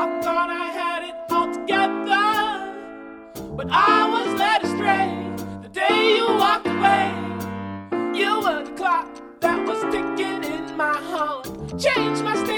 I thought I had it all together, but I was led astray the day you walked away. You were the clock that was ticking in my heart, changed my state.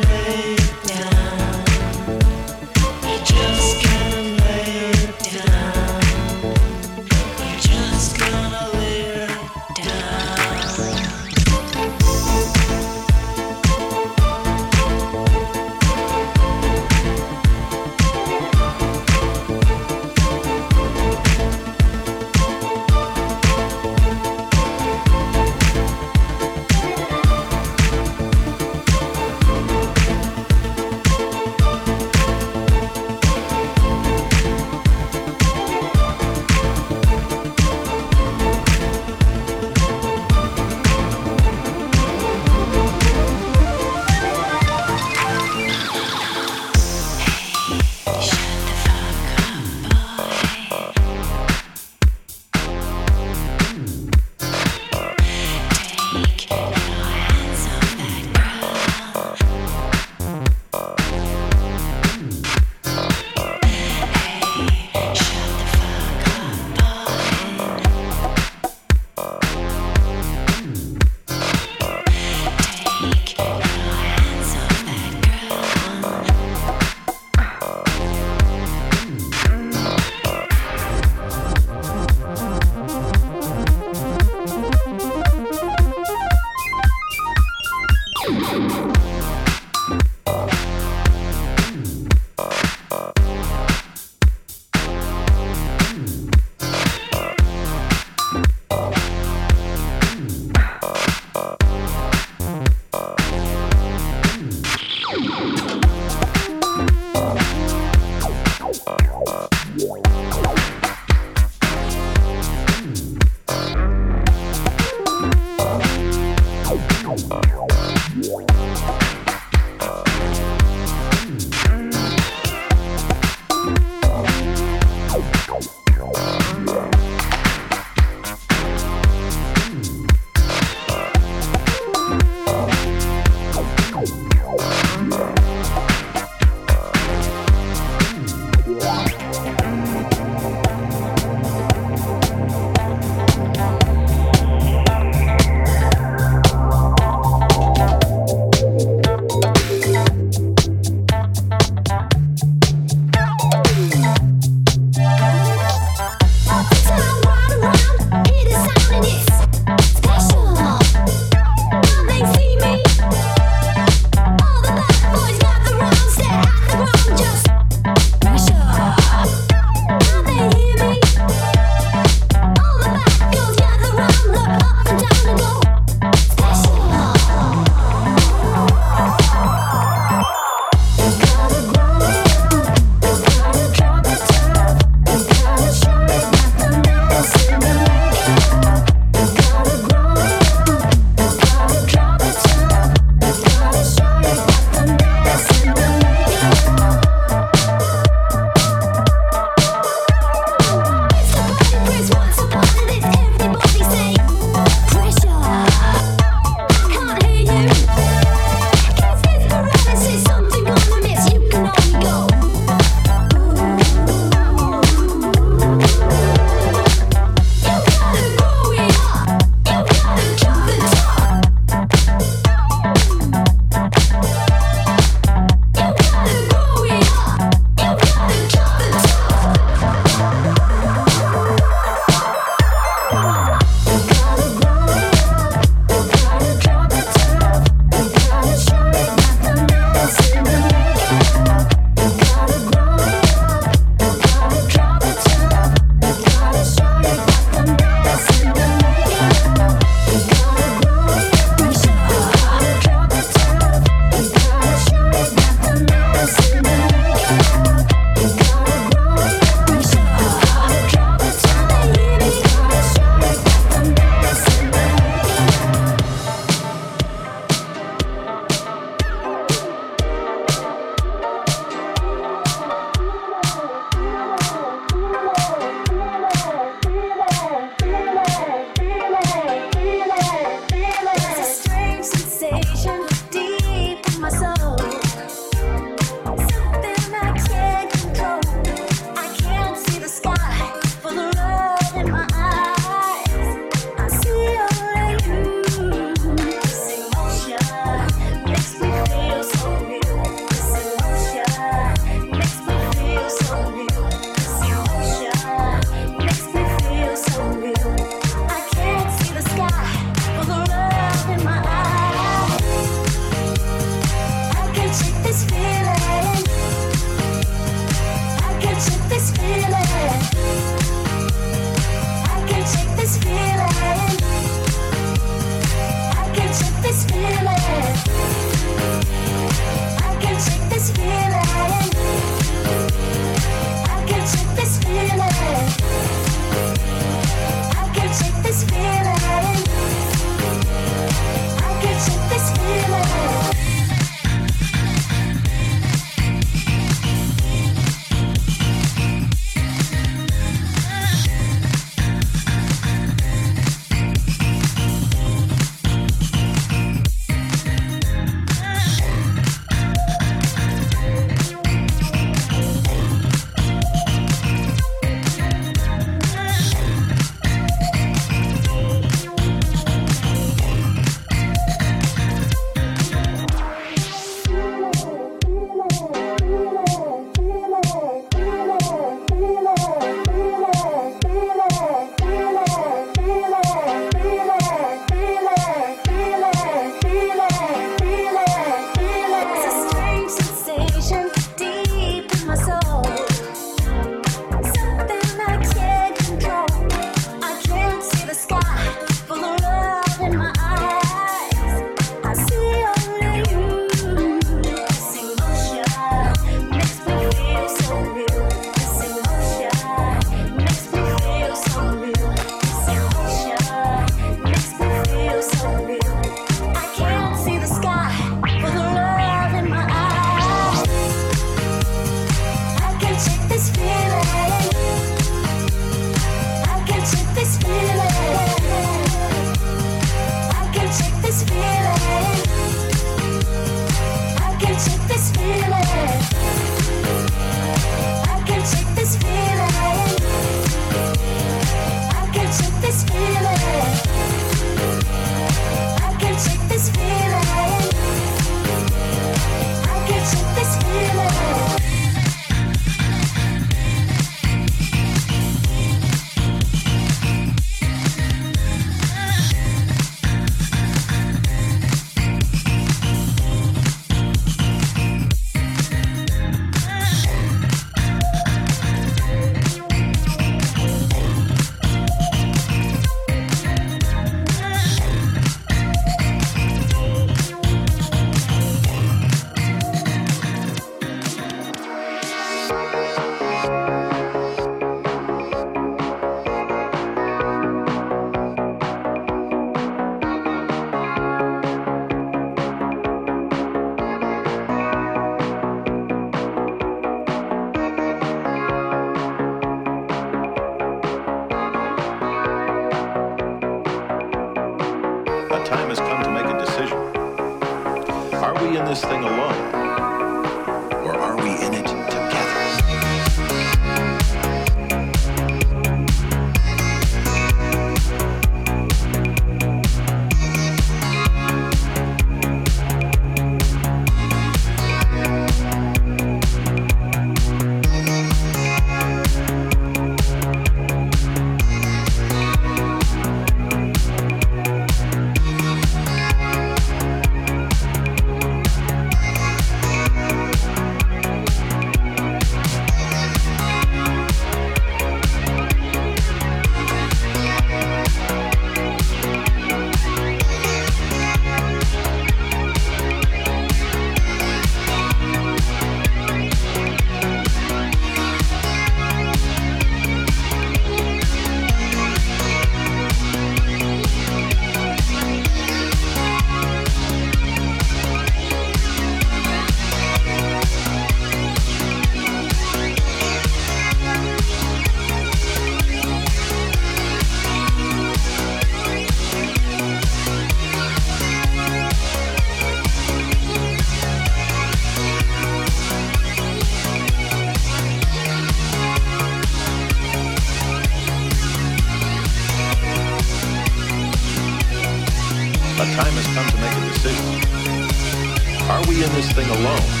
alone?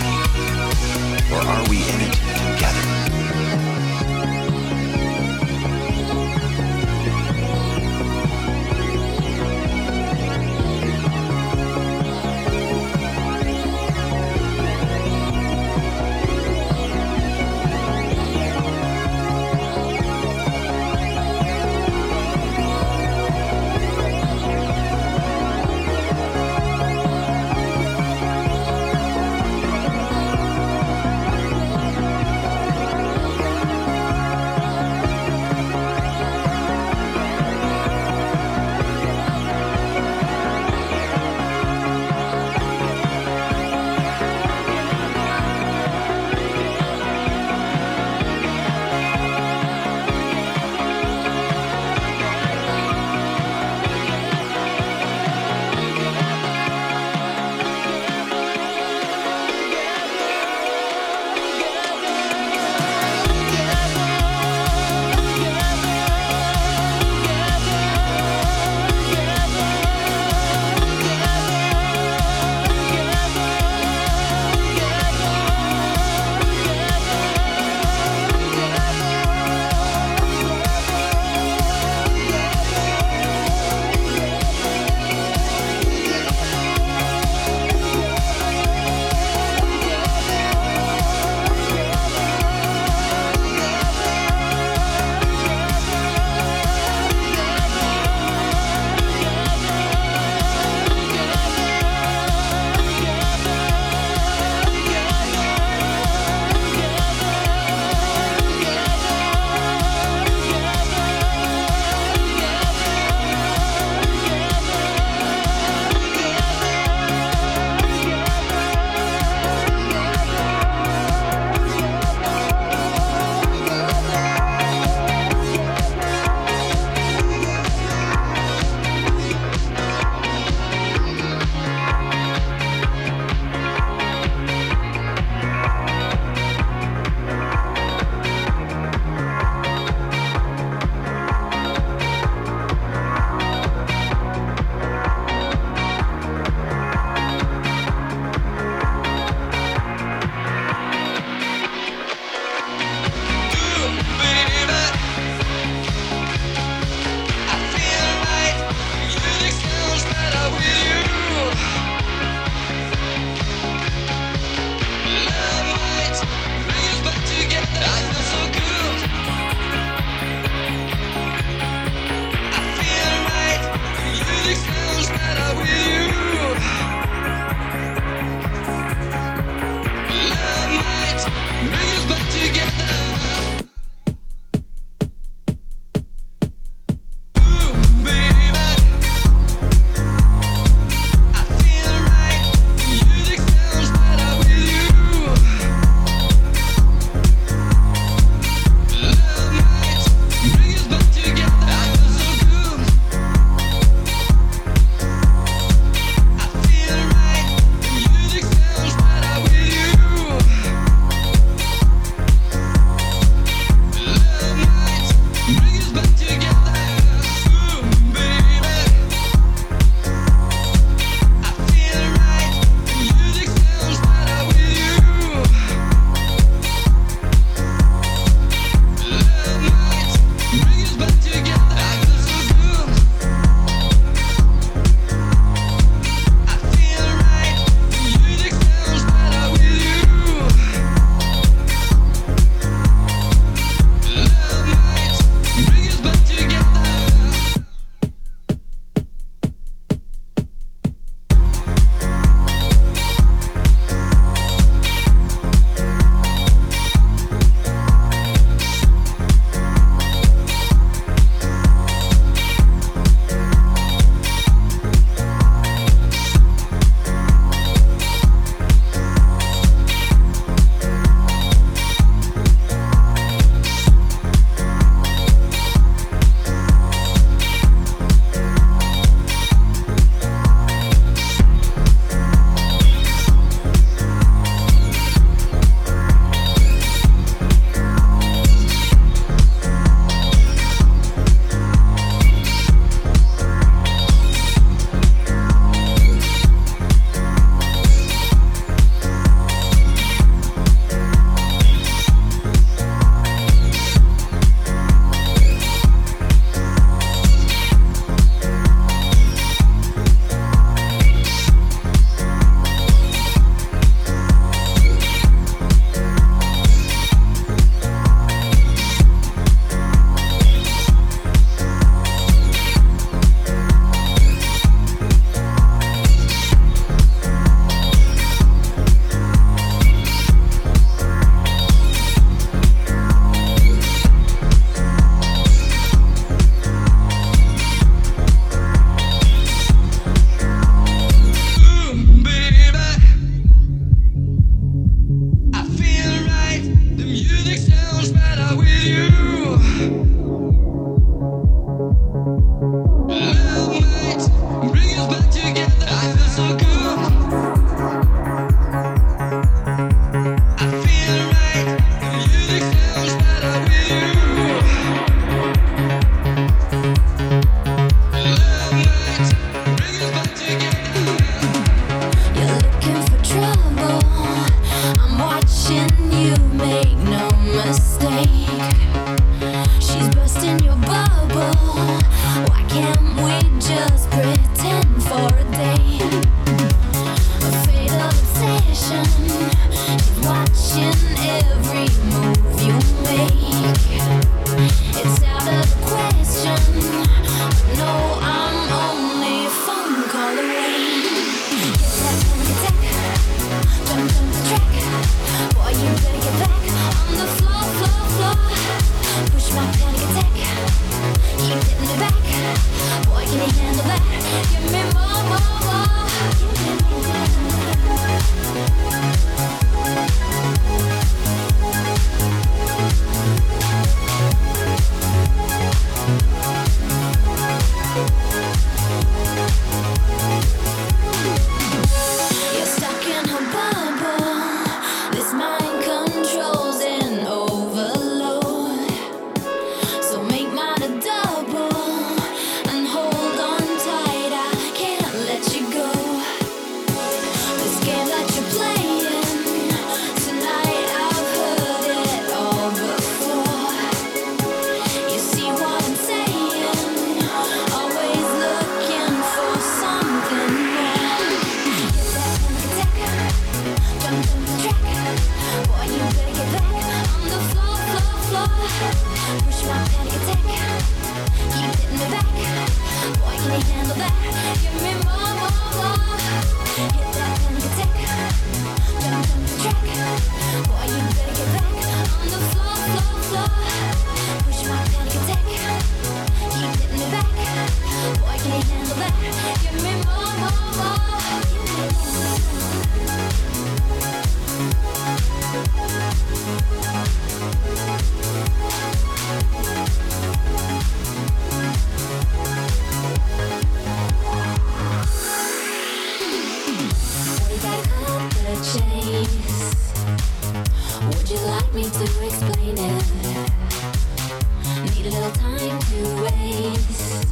a little time to waste.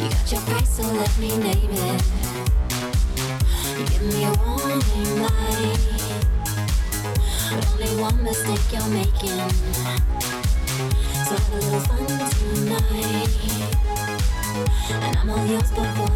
You got your price, so let me name it. You give me a warning light, only one mistake you're making. So have a little fun tonight, and I'm all yours before.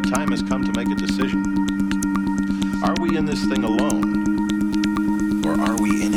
A time has come to make a decision. Are we in this thing alone? Or are we in